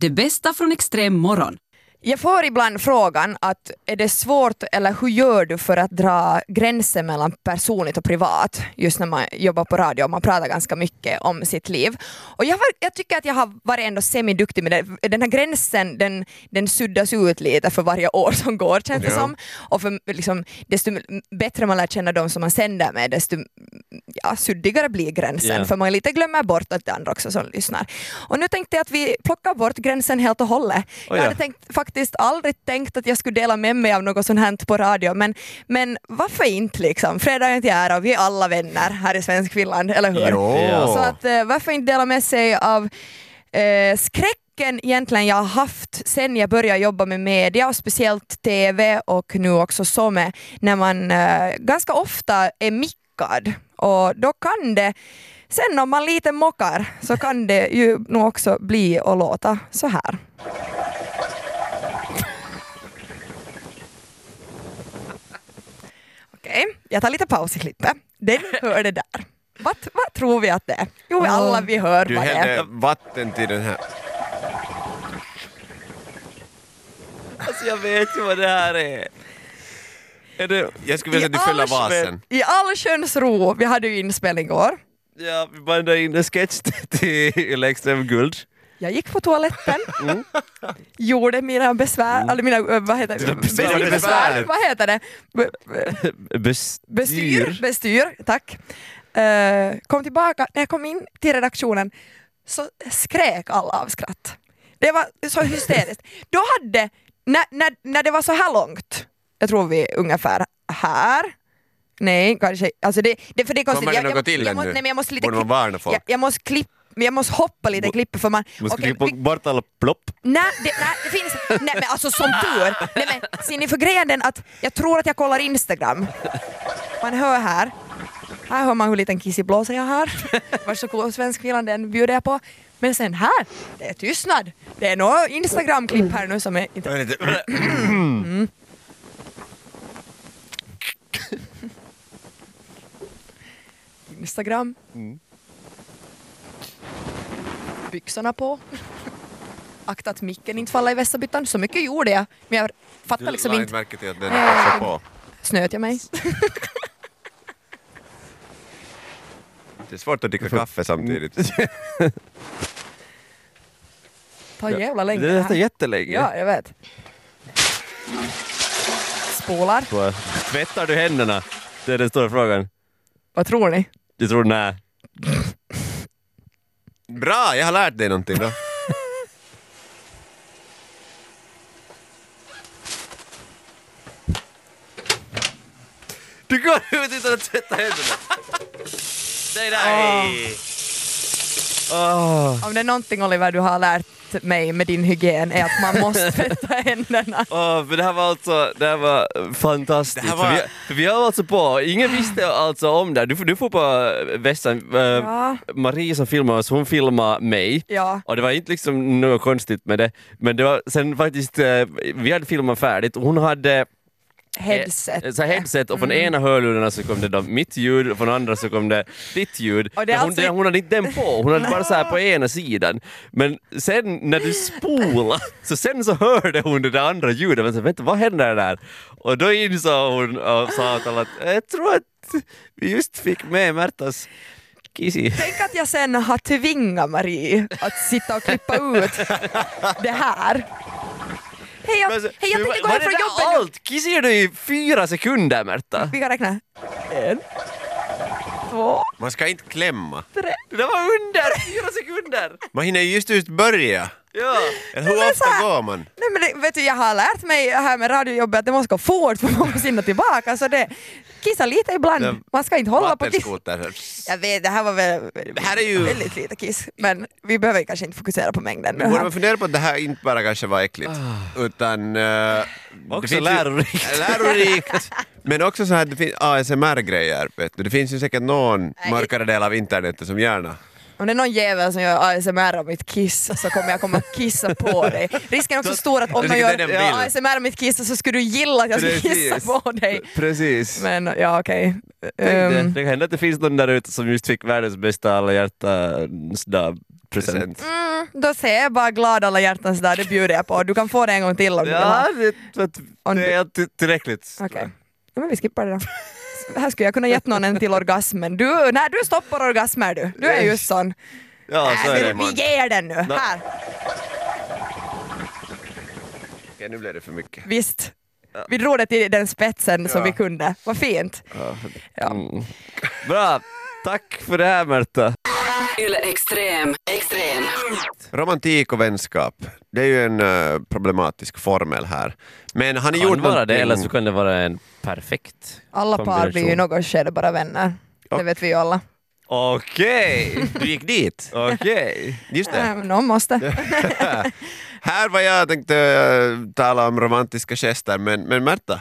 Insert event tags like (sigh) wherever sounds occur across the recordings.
Det bästa från extrem morgon. Jag får ibland frågan att är det svårt eller hur gör du för att dra gränser mellan personligt och privat just när man jobbar på radio och man pratar ganska mycket om sitt liv. Och jag, jag tycker att jag har varit ändå semiduktig med det. Den här gränsen den, den suddas ut lite för varje år som går känns det Ja. som. Och för, liksom, desto bättre man lär känna de som man sänder med desto ja, suddigare blir gränsen Ja. för man lite glömmer bort att det är andra också som lyssnar. Och nu tänkte jag att vi plockar bort gränsen helt och hållet. Oj, jag ja. hade tänkt, faktiskt aldrig tänkt att jag skulle dela med mig av något sånt här på radio men, men varför inte liksom? Fredagen till ära och vi är alla vänner här i svensk Finland, eller hur? Jo. Så att, eh, varför inte dela med sig av eh, skräcken egentligen jag har haft sen jag började jobba med media och speciellt TV och nu också så med när man eh, ganska ofta är mickad och då kan det Sen om man lite mockar så kan det ju nog också bli och låta så här. Okej, jag tar lite paus i klippet. Den (laughs) hör det där. Vad, vad tror vi att det är? Jo, alla vi hör Du vad det är. hällde vatten till den här. Alltså jag vet ju vad det här är. Är det... Jag skulle vilja att du fyller vasen. I allsköns ro, vi hade ju inspelning igår. Ja, vi bandade in en sketch (laughs) till Extrem Guld. Jag gick på toaletten, gjorde mina besvär, eller mina, eh, vad heter det? Besvär. besvär, vad heter det? Be- be- Bestyr. Bestyr, bestyr, tack. Eh, kom tillbaka, när jag kom in till redaktionen så skrek alla av skratt. Det var så hysteriskt. Då hade, när, när, när det var så här långt, jag tror vi är ungefär här, nej kanske, alltså det, det, för det är konstigt. Kommer det Jag- jag- något till jag, må- ännu? Nej men jag måste lite Borde man varna folk? jag, jag måste klippa jag måste hoppa lite i klippet för man... Man ska klippa bort alla plopp. Nej, det, nej, det finns Nej men alltså som tur. Nej, men, ser ni för grejen den att jag tror att jag kollar Instagram. Man hör här. Här hör man hur liten kissig blåsa jag har. Varsågod svensk Finland, den bjuder jag på. Men sen här, det är tystnad. Det är något Instagram-klipp här nu som är inte... Jag vet inte. Byxorna på. Akta att micken inte faller i vässabyttan. Så mycket gjorde jag. Men jag fattar Du liksom inte. märke till att den Eh, passar på. Snöt jag mig? Det är svårt att dricka kaffe samtidigt. tar jävla länge Det här. jättelänge. Ja, jag vet. Spolar. Tvättar du händerna? Det är den stora frågan. Vad tror ni? Du tror nej. Bra, jag har lärt dig någonting då. Du går ut utan att tvätta händerna. Nej, nej! Åh, Om det är någonting Oliver du har lärt mig med din hygien är att man (laughs) måste tvätta händerna. åh, men det här var alltså, det här var fantastiskt. Det här var- För, vi, för vi har alltså på, ingen visste alltså om det. Du, får- du får på vässan, äh, Ja. Marie som filmade oss, hon filmade mig. Ja. Och det var inte liksom något konstigt med det, men det var sen faktiskt, eh, vi hade filmat färdigt och hon hade Headset. eh, så headset och från Mm. ena hörlurarna så kom det då mitt ljud och från andra så kom det ditt ljud. Och det hon, alltså- hon hade inte den på, hon hade bara så här på (laughs) ena sidan. Men sen när du spolar så sen så hörde hon det där andra ljudet, men så vänta vad händer där? Och då insåg hon och sa att jag tror att vi just fick med Märtas kissi. Tänk att jag sen har tvingat Marie att sitta och klippa ut det här. Hej, jag, Men så- hej, jag tänkte gå hem från jobbet nu. Allt! Kissar du i fyra sekunder Märta? Vi kan räkna. En, två, Man ska inte klämma. tre. Det där var under fyra sekunder! Man hinner ju just just börja. Ja. Hur Men så ofta här- går man? Nej, men det, vet du, jag har lärt mig här med radiojobbet att det måste gå fort för man måste hinna tillbaka. Så det, kissa lite ibland. Ja, Man ska inte hålla på kiss. Jag vet, det här var väl Det här är ju- väldigt lite kiss. Men vi behöver kanske inte fokusera på mängden nu. Borde man fundera på att det här inte bara kanske var äckligt, utan... Uh, Också lärorikt. (laughs) lärorikt. Men också så här, det finns ASMR-grejer. Det finns ju säkert någon mörkare del av internet som gärna... Om det är någon jävel som gör ASMR av mitt kiss så kommer jag komma kissa på dig. Risken är också stor att om Jag gör det ja. ASMR av mitt kiss så skulle du gilla att jag ska kissa på dig. Precis. Men ja okej. Det. Ehm, Det kan hända att det finns någon där ute som just fick världens bästa alla hjärtans dag present. Mm, då säger jag bara glad alla hjärtans dag, det bjuder jag på. Du kan få det en gång till om du vill ha. Ja, det, det du- är till- tillräckligt. Okej. Ja, men vi skippar det då. Här skulle jag kunna gett någon en till orgasm, men du, nej, du stoppar orgasmer du. Du är just sån. Ja, så är vi, det. vi ger den nu. Här, Okej, nu blev det för mycket. visst. Vi drog det till den spetsen som Ja. vi kunde. Vad fint. Ja. Mm. Bra, tack för det här Märta. Yle Extrem. Extrem. Romantik och vänskap, det är ju en eh, problematisk formel här. Men har ni Kan gjort vara någonting... det eller så kan det vara en perfekt Alla par blir ju i något skede bara vänner. Det vet vi ju alla. Okej, Du gick dit? (laughs) okej. Just det. Äh, Någon måste. (laughs) (laughs) här var jag tänkte eh, tala om romantiska gester, men, men Märta?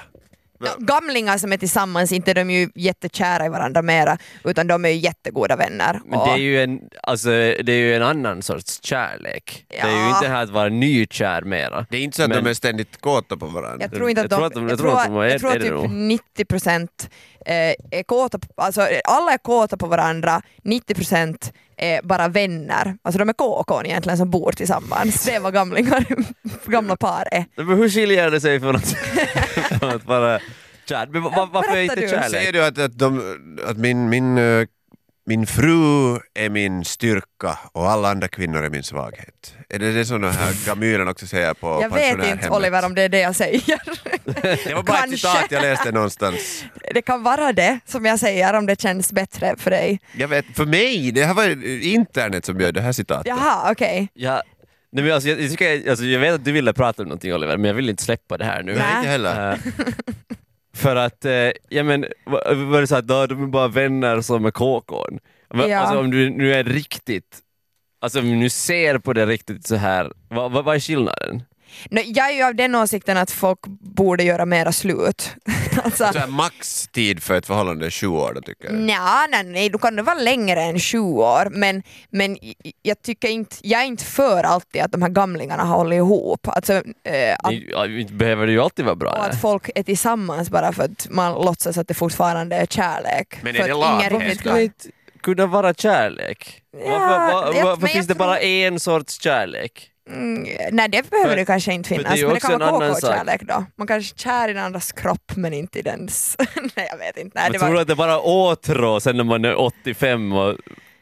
Ja, Gamlingar som är tillsammans, inte de är ju jättekära i varandra mera, utan de är ju jättegoda vänner. Men det är ju en, alltså, det är ju en annan sorts kärlek. Det är ju Ja. inte det här att vara nykär mera. Det är inte så att Men- de är ständigt kåta på varandra. Jag tror inte att Jag de... tror att de- jag jag tror att de är- jag tror att typ nog. 90 procent eh, är kåta, på- alltså alla är kåta på varandra, 90 procent är bara vänner. Alltså de är KK egentligen som bor tillsammans. Det är vad gamlingar, (laughs) gamla par är. Men hur skiljer det sig från att, från att vara kär? Men va- va- varför är inte du. Säger kärlek? du att, att, de, att min, min, eh, min fru är min styrka och alla andra kvinnor är min svaghet? Är det det som den här gamyren också säger på Jag vet inte? Oliver om det är det jag säger. Det var bara ett Kanske. citat jag läste någonstans. Det kan vara det som jag säger om det känns bättre för dig. Jag vet, för mig, det här var internet som bjöd det här citatet. Jaha, okej. Ja, nej men alltså, jag, jag, tycker, alltså, jag vet att du ville prata om någonting Oliver, men jag vill inte släppa det här nu. Nej, Nej. inte heller. (laughs) Eh, för att, uh, ja men, va- var det så att då, de är bara vänner som är? Men, Ja. Alltså om du nu är riktigt, alltså om du nu ser på det riktigt så här, vad, vad, vad är skillnaden? Jag är ju av den åsikten att folk borde göra mera slut. (laughs) alltså, Så här, maxtid för ett förhållande är sju år då tycker jag. Nja, nej, nej, du kan det vara längre än sju år men, men jag tycker inte, jag är inte för alltid att de här gamlingarna har hållit ihop. Alltså, eh, att, inte behöver det ju alltid vara bra. och nej. att folk är tillsammans bara för att man låtsas att det fortfarande är kärlek. Men är för det att lag? ingen Varför det kunna vara kärlek? Ja, varför var, jag- varför finns det bara tror- en sorts kärlek? Mm, nej det behöver För- det kanske inte det finnas, ju men det kan vara. KK-kärlek då. Man kanske är kär i den andras kropp men inte i dens... (laughs) nej jag vet inte. Nej, Jag det tror var... att det bara åtrå sen när man är 85 och,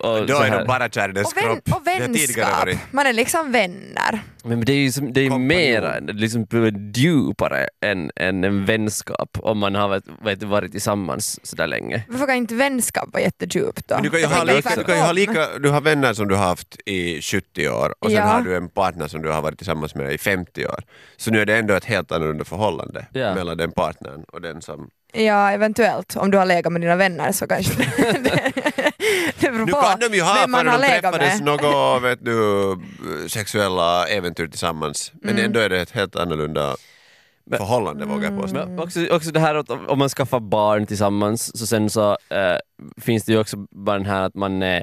och Då är de bara kär i dess och, vän, kropp. och vänskap, varit. man är liksom vänner. Men det är ju som, det är mera, liksom djupare än, än en vänskap om man har vet, vet, varit tillsammans sådär länge. Varför kan inte vänskap vara jättedjupt då? Men du kan ju ha, lika, du kan ju ha lika, du har vänner som du har haft i 70 år och sen Ja. har du en partner som du har varit tillsammans med i 50 år. Så nu är det ändå ett helt annorlunda förhållande Ja. mellan den partnern och den som... Ja, eventuellt. Om du har legat med dina vänner så kanske (laughs) det, Nu kan de ju ha har de träffades något vet du, sexuella äventyr tillsammans. Men Mm. ändå är det ett helt annorlunda Men- förhållande vågar jag påstå. Men också, också det här att om man skaffar barn tillsammans så sen så eh, finns det ju också bara den här att man eh,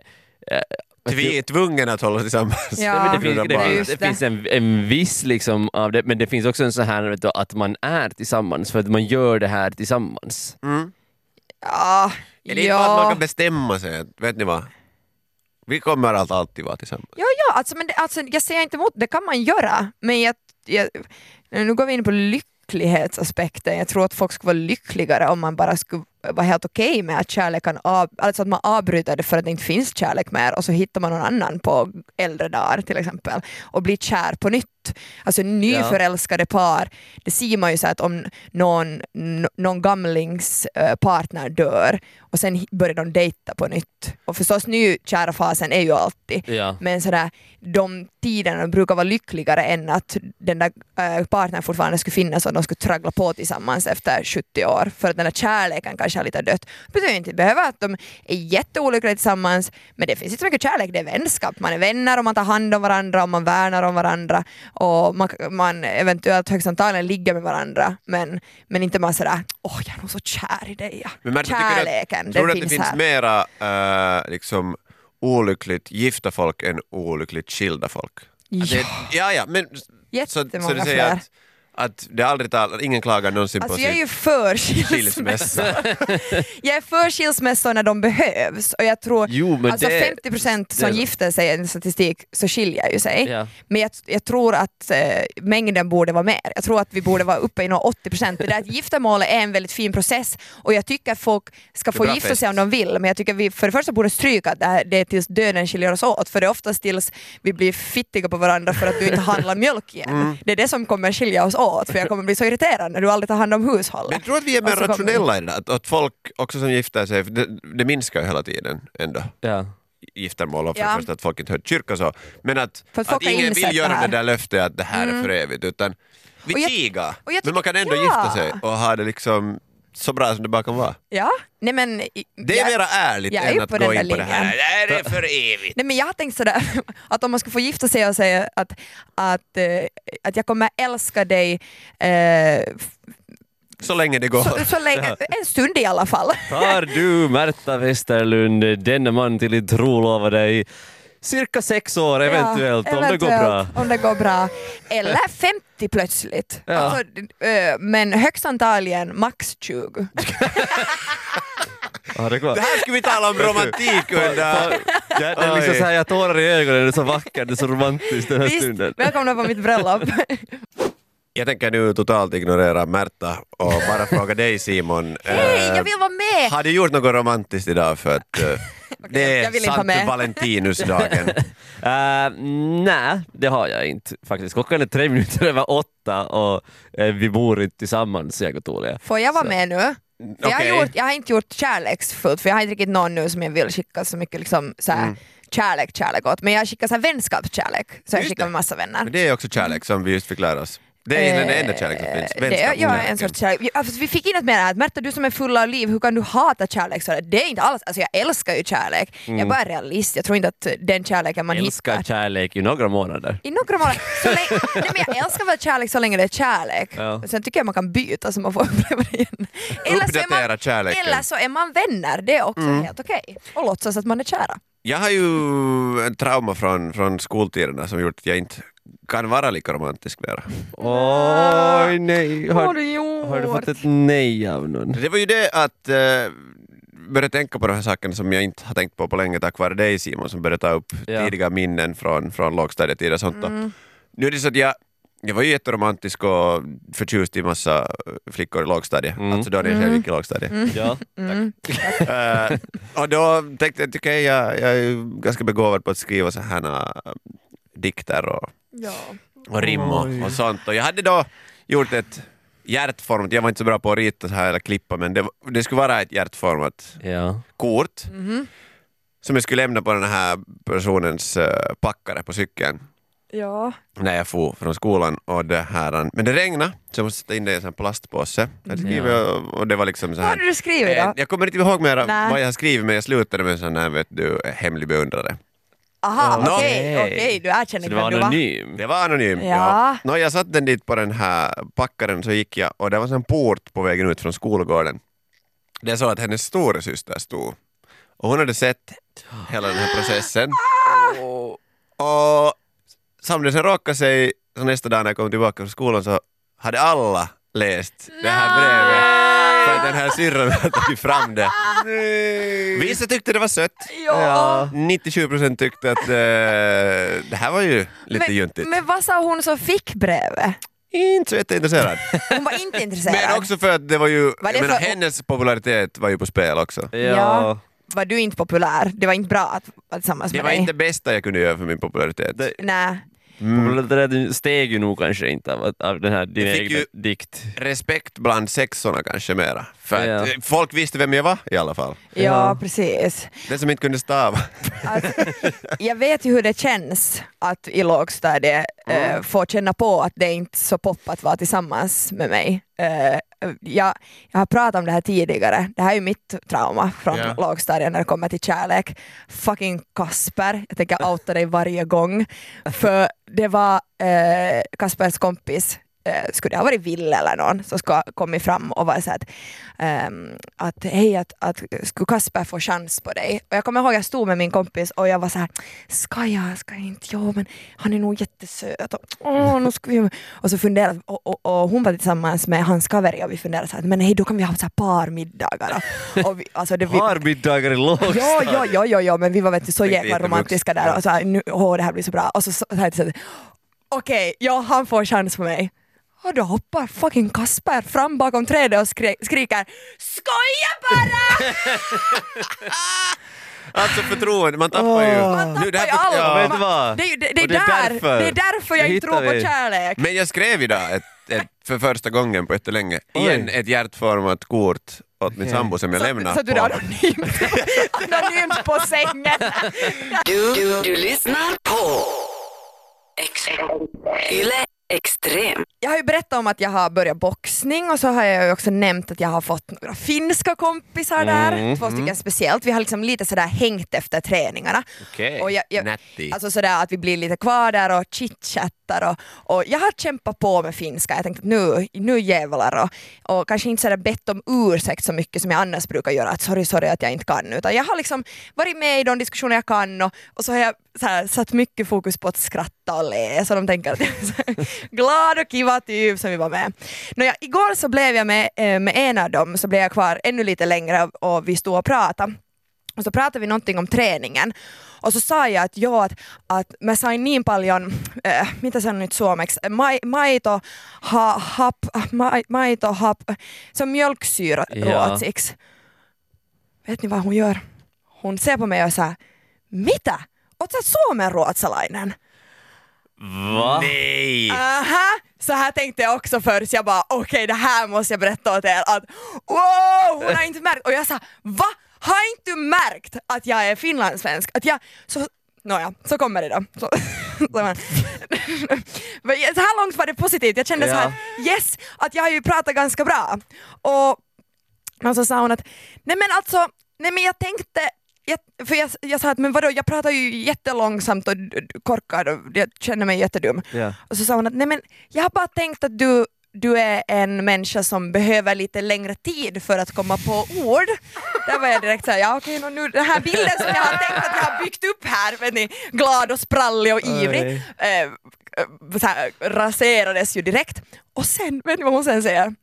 Vi är tvungna att hålla tillsammans. Ja. Det finns, det det det. finns en, en viss liksom av det, men det finns också en sån här vet du, att man är tillsammans för att man gör det här tillsammans. Mm. Ja, Är det inte bara att man ja. kan bestämma sig? att, Vet ni vad? Vi kommer att alltid vara tillsammans. Ja, ja alltså, men det, alltså, jag säger inte emot, det kan man göra, men jag, jag, nu går vi in på lycklighetsaspekten. Jag tror att folk skulle vara lyckligare om man bara skulle vara helt okej med att kärleken av, alltså att man avbryter det för att det inte finns kärlek mer och så hittar man någon annan på äldre dagar till exempel och blir kär på nytt. Alltså nyförälskade par, det ser man ju så att om någon, någon gamlings eh, partner dör och sen börjar de dejta på nytt. Och förstås nykära fasen är ju alltid Ja. men sådär, de tiderna brukar vara lyckligare än att den där äh, partnern fortfarande skulle finnas och de skulle traggla på tillsammans efter 70 år. För att den där kärleken kanske har lite dött. Det betyder inte behöver att de är jätteolyckliga tillsammans, men det finns inte så mycket kärlek, det är vänskap. Man är vänner och man tar hand om varandra och man värnar om varandra och man, man eventuellt högst antagligen ligger med varandra men, men inte man sådär åh jag är nog så kär i dig. Ja. Men Märta, du att- Kärleken, Tror du att det finns här. mera äh, liksom, olyckligt gifta folk än olyckligt skilda folk? Ja. det, ja, ja, men så, så Jättemånga du säger fler. att, att det aldrig tal, ingen klagar någonsin Alltså på jag är ju för skilsmässa. (laughs) jag är för skilsmässor när de behövs och jag tror Jo, men alltså det- 50% som det- gifter sig i en statistik så skiljer ju sig. Ja. Men jag, jag tror att eh, mängden borde vara mer. Jag tror att vi borde vara uppe i några 80%. Det där att giftermålet är en väldigt fin process och jag tycker att folk ska få gifta fest. sig om de vill men jag tycker vi för det första borde stryka att det, här, det är tills döden skiljer oss åt för det är oftast tills vi blir fittiga på varandra för att du inte handlar mjölk igen. Mm. Det är det som kommer skilja oss åt för jag kommer bli så irriterad när du aldrig tar hand om hushållet. Men jag tror att vi är mer kommer- rationella i det där, att, folk också som gifter sig, det, det minskar ju hela tiden ändå. Ja. giftermål och för Ja. att folk inte hör kyrka så. Men att, att ingen vill göra det det, där löftet att det här är för evigt utan vi jag Men man kan ändå ja. gifta sig och ha det liksom så bra som det bara kan vara. Ja, nej men... Det är jag- mera ärligt jag är än ju att gå in på det här. linjen. Det här är för evigt. Nej men jag har tänkt sådär (laughs) att om man ska få gifta sig och säga att, att, eh, att jag kommer älska dig eh, Så länge det går. så, så länge, en stund i alla fall. Tar du, Märta Westerlund, denne man till din trolova dig cirka sex år eventuellt, Ja, om det går bra. Om det går bra. Eller 50 plötsligt. Ja. Alltså, eh, men högst antagligen max 20. (laughs) Ja, det. Det här skulle vi tala om romantik under... Ja, det är liksom så här, jag har tårar i ögonen, det är så vackert, det är så romantiskt den här Visst, stunden. välkomna på mitt bröllop. (laughs) Jag tänker nu totalt ignorera Märta och bara fråga dig Simon. Hej, eh, jag vill vara med! Har du gjort något romantiskt idag för att det är med. Valentinusdagen? Uh, (laughs) nej, det har jag inte faktiskt. Klockan är tre minuter över åtta och eh, vi bor inte tillsammans jag och Tulia. Får jag vara Så. med nu? För jag, har gjort, jag har inte gjort kärleksfullt för jag har inte riktigt någon nu som jag vill skicka så mycket liksom, så här, kärlek, kärlek åt. Men jag skickar så här, vänskapskärlek. Så jag Just skickar med massa vänner. Men det är också kärlek som vi just fick lära oss. Det är den Eh, enda kärlek som finns. Det är, ja, en sorts kärlek. Fast vi fick in det här att Märta du som är full av liv, hur kan du hata kärlek? Så det är inte alls, alltså jag älskar ju kärlek. Jag är bara realist, jag tror inte att den kärleken man Älskar hittar kärlek i några månader. i några månader. Så länge, nej, men jag älskar väl kärlek så länge det är kärlek. Ja. Sen tycker jag man kan byta så man får (laughs) uppleva det igen. Uppdatera kärleken. eller så är man vänner, det är också helt okej. Och låtsas att man är kära. Jag har ju en trauma från, från skoltiderna som gjort att jag inte kan vara lika romantisk mer. Oj nej, har, du gjort? har du fått ett nej av någon? Det var ju det att uh, börja tänka på de här sakerna som jag inte har tänkt på på länge tack vare dig Simon som började ta upp Ja. tidiga minnen från, från lågstadietid och sånt. då. Nu är det så att jag, jag var ju jätteromantisk och förtjust i massa flickor i lågstadiet, Mm. alltså då när jag själv gick i lågstadiet. Ja, Eh, och då tänkte jag att okej, jag, jag är ganska begåvad på att skriva så här uh, dikter och, Ja. och rim och, och sånt. Och jag hade då gjort ett hjärtformat, jag var inte så bra på att rita så här eller klippa men det, det skulle vara ett hjärtformat ja. kort Mhm. som jag skulle lämna på den här personens eh, packare på cykeln Ja. när jag for från skolan. Och det här, men det regnade så jag måste sätta in det i en sån plastpåse. Jag skriver, Ja. och, det var liksom så Vad här. hade du skrivit Eh, då? Jag kommer inte ihåg mer vad jag har skrivit men jag slutade med en sån här vet du, hemlig beundrare. Aha, okej, okej, du erkänner Så det inte var vem du var. anonym? Det var anonym. Ja. Nå, jag satte den dit på den här packaren så gick jag och det var en port på vägen ut från skolgården. Det är så att hennes storasyster stod och hon hade sett hela den här processen. Och som det sen råkade sig så nästa dag när jag kom tillbaka från skolan så hade alla läst det här brevet. För den här syrran hade tagit fram det. Vissa tyckte det var sött. Ja. 97% tyckte att eh, det här var ju lite Men, juntigt. men vad sa hon som fick brevet? Inte så jätteintresserad. Hon var inte intresserad. Men också för att det var ju, Var det för- hennes popularitet var ju på spel också. Ja. Ja. Var du inte populär? Det var inte bra att vara tillsammans Det med var dig? inte det bästa jag kunde göra för min popularitet. Det- Nej. Populariteten steg ju nog kanske inte av, av den här din egen dikt. Respekt bland sexorna kanske mera. För Ja. eh, folk visste vem jag var i alla fall. Ja, Ja. precis. Den som inte kunde stava. Alltså, jag vet ju hur det känns att i lågstadiet eh, få känna på att det är inte så pop att vara tillsammans med mig. Eh, jag, jag har pratat om det här tidigare, det här är ju mitt trauma från Ja. lågstadiet när det kommer till kärlek. Fucking Kasper, jag tänker outa dig varje gång. För det var eh, Kaspers kompis skulle det ha varit Ville eller någon som ska kommit fram och varit så att, ehm, att hej, att, att skulle Kasper få chans på dig? Och jag kommer ihåg jag stod med min kompis och jag var så här, ska jag, ska jag inte? Jo men han är nog jättesöt och, åh, nu ska vi... och så funderade och, och, och hon var tillsammans med hans kaveri och vi funderade så här, men hej då kan vi ha så här parmiddagar. (laughs) Och, vi, alltså det, vi, Parmiddagar i lågstadiet. Ja, ja, ja, ja, ja, men vi var vet du, så jäkla romantiska där och så här, nu, åh det här blir så bra. Och så sa jag till okej, ja han får chans på mig. Och då hoppar fucking Kasper fram bakom trädet och skri- skriker Skoja bara! (laughs) Alltså förtroende, man tappar ju... Man Nu, det tappar här- ju allt. ja. Vet du vad? Det, det, det, är det är där, därför. det är därför jag inte tror på vi. kärlek. Men jag skrev idag ett, ett, för första gången på jättelänge, igen ett hjärtformat kort åt min sambo som jag så, lämnade så du är anonymt, (laughs) anonymt på sängen. Du, du, du lyssnar på Ex Yle Extrem. Jag har ju berättat om att jag har börjat boxning och så har jag ju också nämnt att jag har fått några finska kompisar där, Mm, två stycken speciellt. Vi har liksom lite sådär hängt efter träningarna. Okej. Och jag, jag, alltså sådär att vi blir lite kvar där och chitchattar och, och jag har kämpat på med finska, jag tänkte att nu, nu jävlar och, och kanske inte sådär bett om ursäkt så mycket som jag annars brukar göra, att sorry sorry att jag inte kan, utan jag har liksom varit med i de diskussioner jag kan och, och så har jag så här, satt mycket fokus på att skratta och le så de tänker att jag är så glad och kiva typ som vi var med. Nåja, igår så blev jag med, eh, med en av dem, så blev jag kvar ännu lite längre och vi stod och pratade. Och så pratade vi någonting om träningen. Och så sa jag att joo, att, att mä sain niin paljon, äh, mitä se on nyt suomeksi, Mai, maito, ha, hap, mai, maito, hap, se on mjölksyra Ja. ruotsiksi. Vet ni vad hon gör? Hon ser på mig och säger, mitä? Oot sä suomenruotsalainen? Va? Nej! Aha! Så här tänkte jag också först, jag bara okej det här måste jag berätta åt er att wow, hon har inte märkt och jag sa va? Har inte du märkt att jag är finlandssvensk? Att jag, så, nåja, så kommer det då. Så, så, här långt var det positivt, jag kände så här yes, att jag har ju pratat ganska bra. Och, och så sa hon att nej men alltså, nej men jag tänkte jag, för jag, jag sa att men vadå, jag pratar ju jättelångsamt och korkad och jag känner mig jättedum. Ja. Och så sa hon att nej men jag har bara tänkt att du, du är en människa som behöver lite längre tid för att komma på ord. Där var jag direkt såhär, ja okej nå nu den här bilden som jag har tänkt att jag har byggt upp här, vet ni, glad och sprallig och ivrig, eh, eh, så här, raserades ju direkt. Och sen, vet ni vad hon sen säger?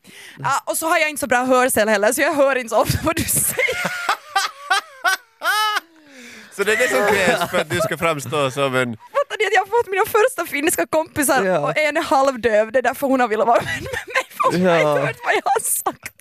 Ah, och så har jag inte så bra hörsel heller så jag hör inte så ofta vad du säger. (laughs) Så det är det som krävs för att du ska framstå som en... Fattar ni att jag har fått mina första finska kompisar Ja. och en är halvdöv, det är därför hon har velat vara vän med mig för hon har Ja. inte hört vad jag har sagt.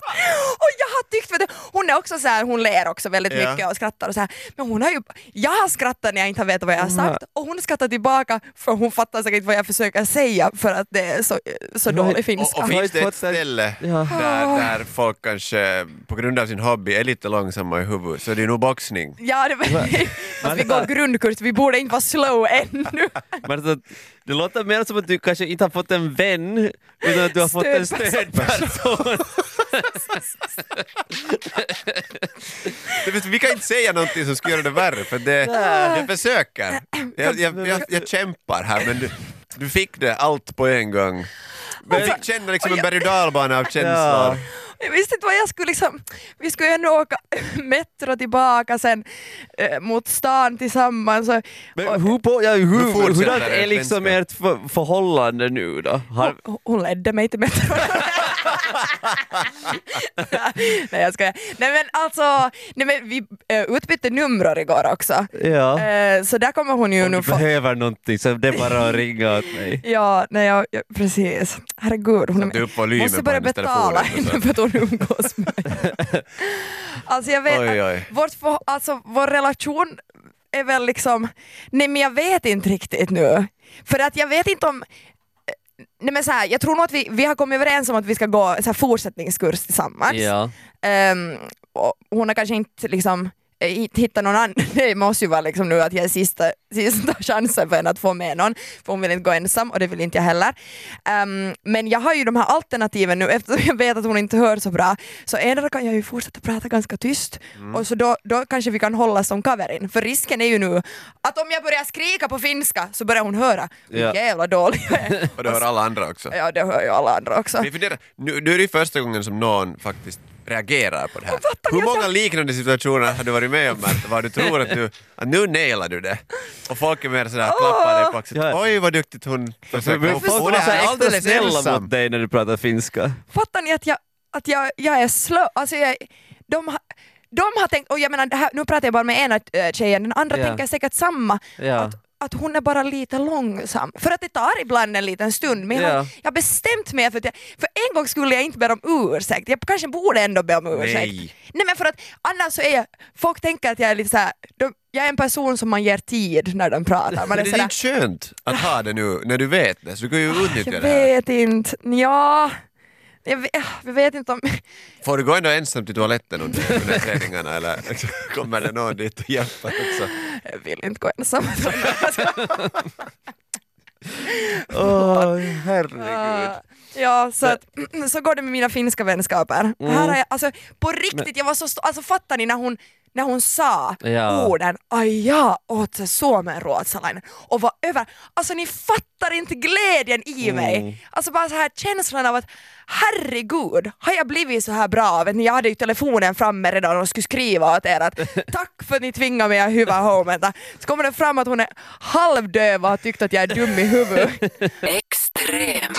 Och jag har tyckt, vet du, hon är också så här, hon ler också väldigt Ja. mycket och skrattar och så här. men hon har ju, jag har skrattat när jag inte har vetat vad jag har sagt och hon skrattar tillbaka för hon fattar säkert vad jag försöker säga för att det är så, så dålig finska. Och, och finns det ett ställe Ja. där, där folk kanske på grund av sin hobby är lite långsamma i huvudet så det är nog boxning. Ja, det, fast vi går grundkurs, vi borde inte vara slow ännu. (laughs) Men alltså, det låter mer som att du kanske inte har fått en vän utan att du har fått en Stödperson. (laughs) vi kan inte säga någonting som ska göra det värre för det, jag försöker. Jag, jag, jag, jag kämpar här men du, du fick det allt på en gång. Men fick känna liksom en berg och dalbana av känslor. Jag visste inte vad jag skulle liksom, vi skulle ju ändå åka (laughs) metro tillbaka sen eh, mot stan tillsammans. Och, Men hur, på, ja, hur, Hur hurdant det är liksom ert för, förhållande nu då? Har, hon, hon ledde mig till metro. (laughs) (laughs) nej jag skojar. Nej men alltså, nej, men vi eh, utbytte nummer igår också. ja. Eh, så där kommer hon ju Om nu du få... behöver någonting så det är bara att ringa åt mig. (laughs) Ja, nej, jag, jag, precis. Herregud. Hon upp måste på börja betala henne för att hon umgås med mig. (laughs) Alltså jag vet, Oj, oj. Vårt alltså, vår relation är väl liksom, nej men jag vet inte riktigt nu. För att jag vet inte om Nej men så här, jag tror nog att vi, vi har kommit överens om att vi ska gå så här, fortsättningskurs tillsammans. Ja. Och hon har kanske inte liksom hitta någon annan. (laughs) Det måste ju vara liksom nu att jag är sista, sista (laughs) chansen för henne att få med någon, för hon vill inte gå ensam och det vill inte jag heller. Ehm, men jag har ju de här alternativen nu eftersom jag vet att hon inte hör så bra, så endera kan jag ju fortsätta prata ganska tyst och så då, då kanske vi kan hålla som kaverin. För risken är ju nu att om jag börjar skrika på finska så börjar hon höra hur Ja. jävla dålig jag är. (laughs) Och det hör alla andra också. Ja, det hör ju alla andra också. Vi funderar, nu, nu är det första gången som någon faktiskt reagerar på det här. Hur många liknande situationer har du varit med om att vad du tror att nu, att nu nailar du det? Och folk är mer sådär, klappar dig på axeln. Oj vad duktigt hon försöker. Folk är alldeles snälla mot dig när du pratar finska. Fattar ni att jag, att jag, jag är slö? Alltså jag, de, har, de har tänkt, och jag menar här, nu pratar jag bara med ena äh, tjejen, den andra Ja. tänker säkert samma. Ja. Att, att hon är bara lite långsam. För att det tar ibland en liten stund. Men jag, Ja. jag har bestämt mig för att jag, för en gång skulle jag inte be om ursäkt. Jag kanske borde ändå be om ursäkt. Nej. Nej men för att annars så är jag, folk tänker att jag är lite såhär, jag är en person som man ger tid när de pratar. Man är det är inte skönt att ha det nu när du vet det, så du kan ju utnyttja jag det här. vet inte, ja. Jag vet, jag vet inte om... (laughs) Får du gå ändå ensam till toaletten under, under träningarna eller (laughs) kommer det någon dit och hjälper också? Jag vill inte gå ensam. (laughs) Åh, herregud. Ja, så, att, (clears throat) så går det med mina finska vänskaper. Mm. Här har jag, alltså, på riktigt, jag var så alltså fattar ni när hon, när hon sa Ja. orden ai ja, åt Suomen ruotsalainen och var över, alltså ni fattar inte glädjen i Mm. mig. Alltså bara så här känslan av att herregud, har jag blivit så här bra? Vet ni, jag hade ju telefonen framme redan och skulle skriva åt er att (laughs) tack för att ni tvingar mig att huva home. Så kommer det fram att hon är halvdöv och har tyckt att jag är dum i huvudet. (laughs) Extrem.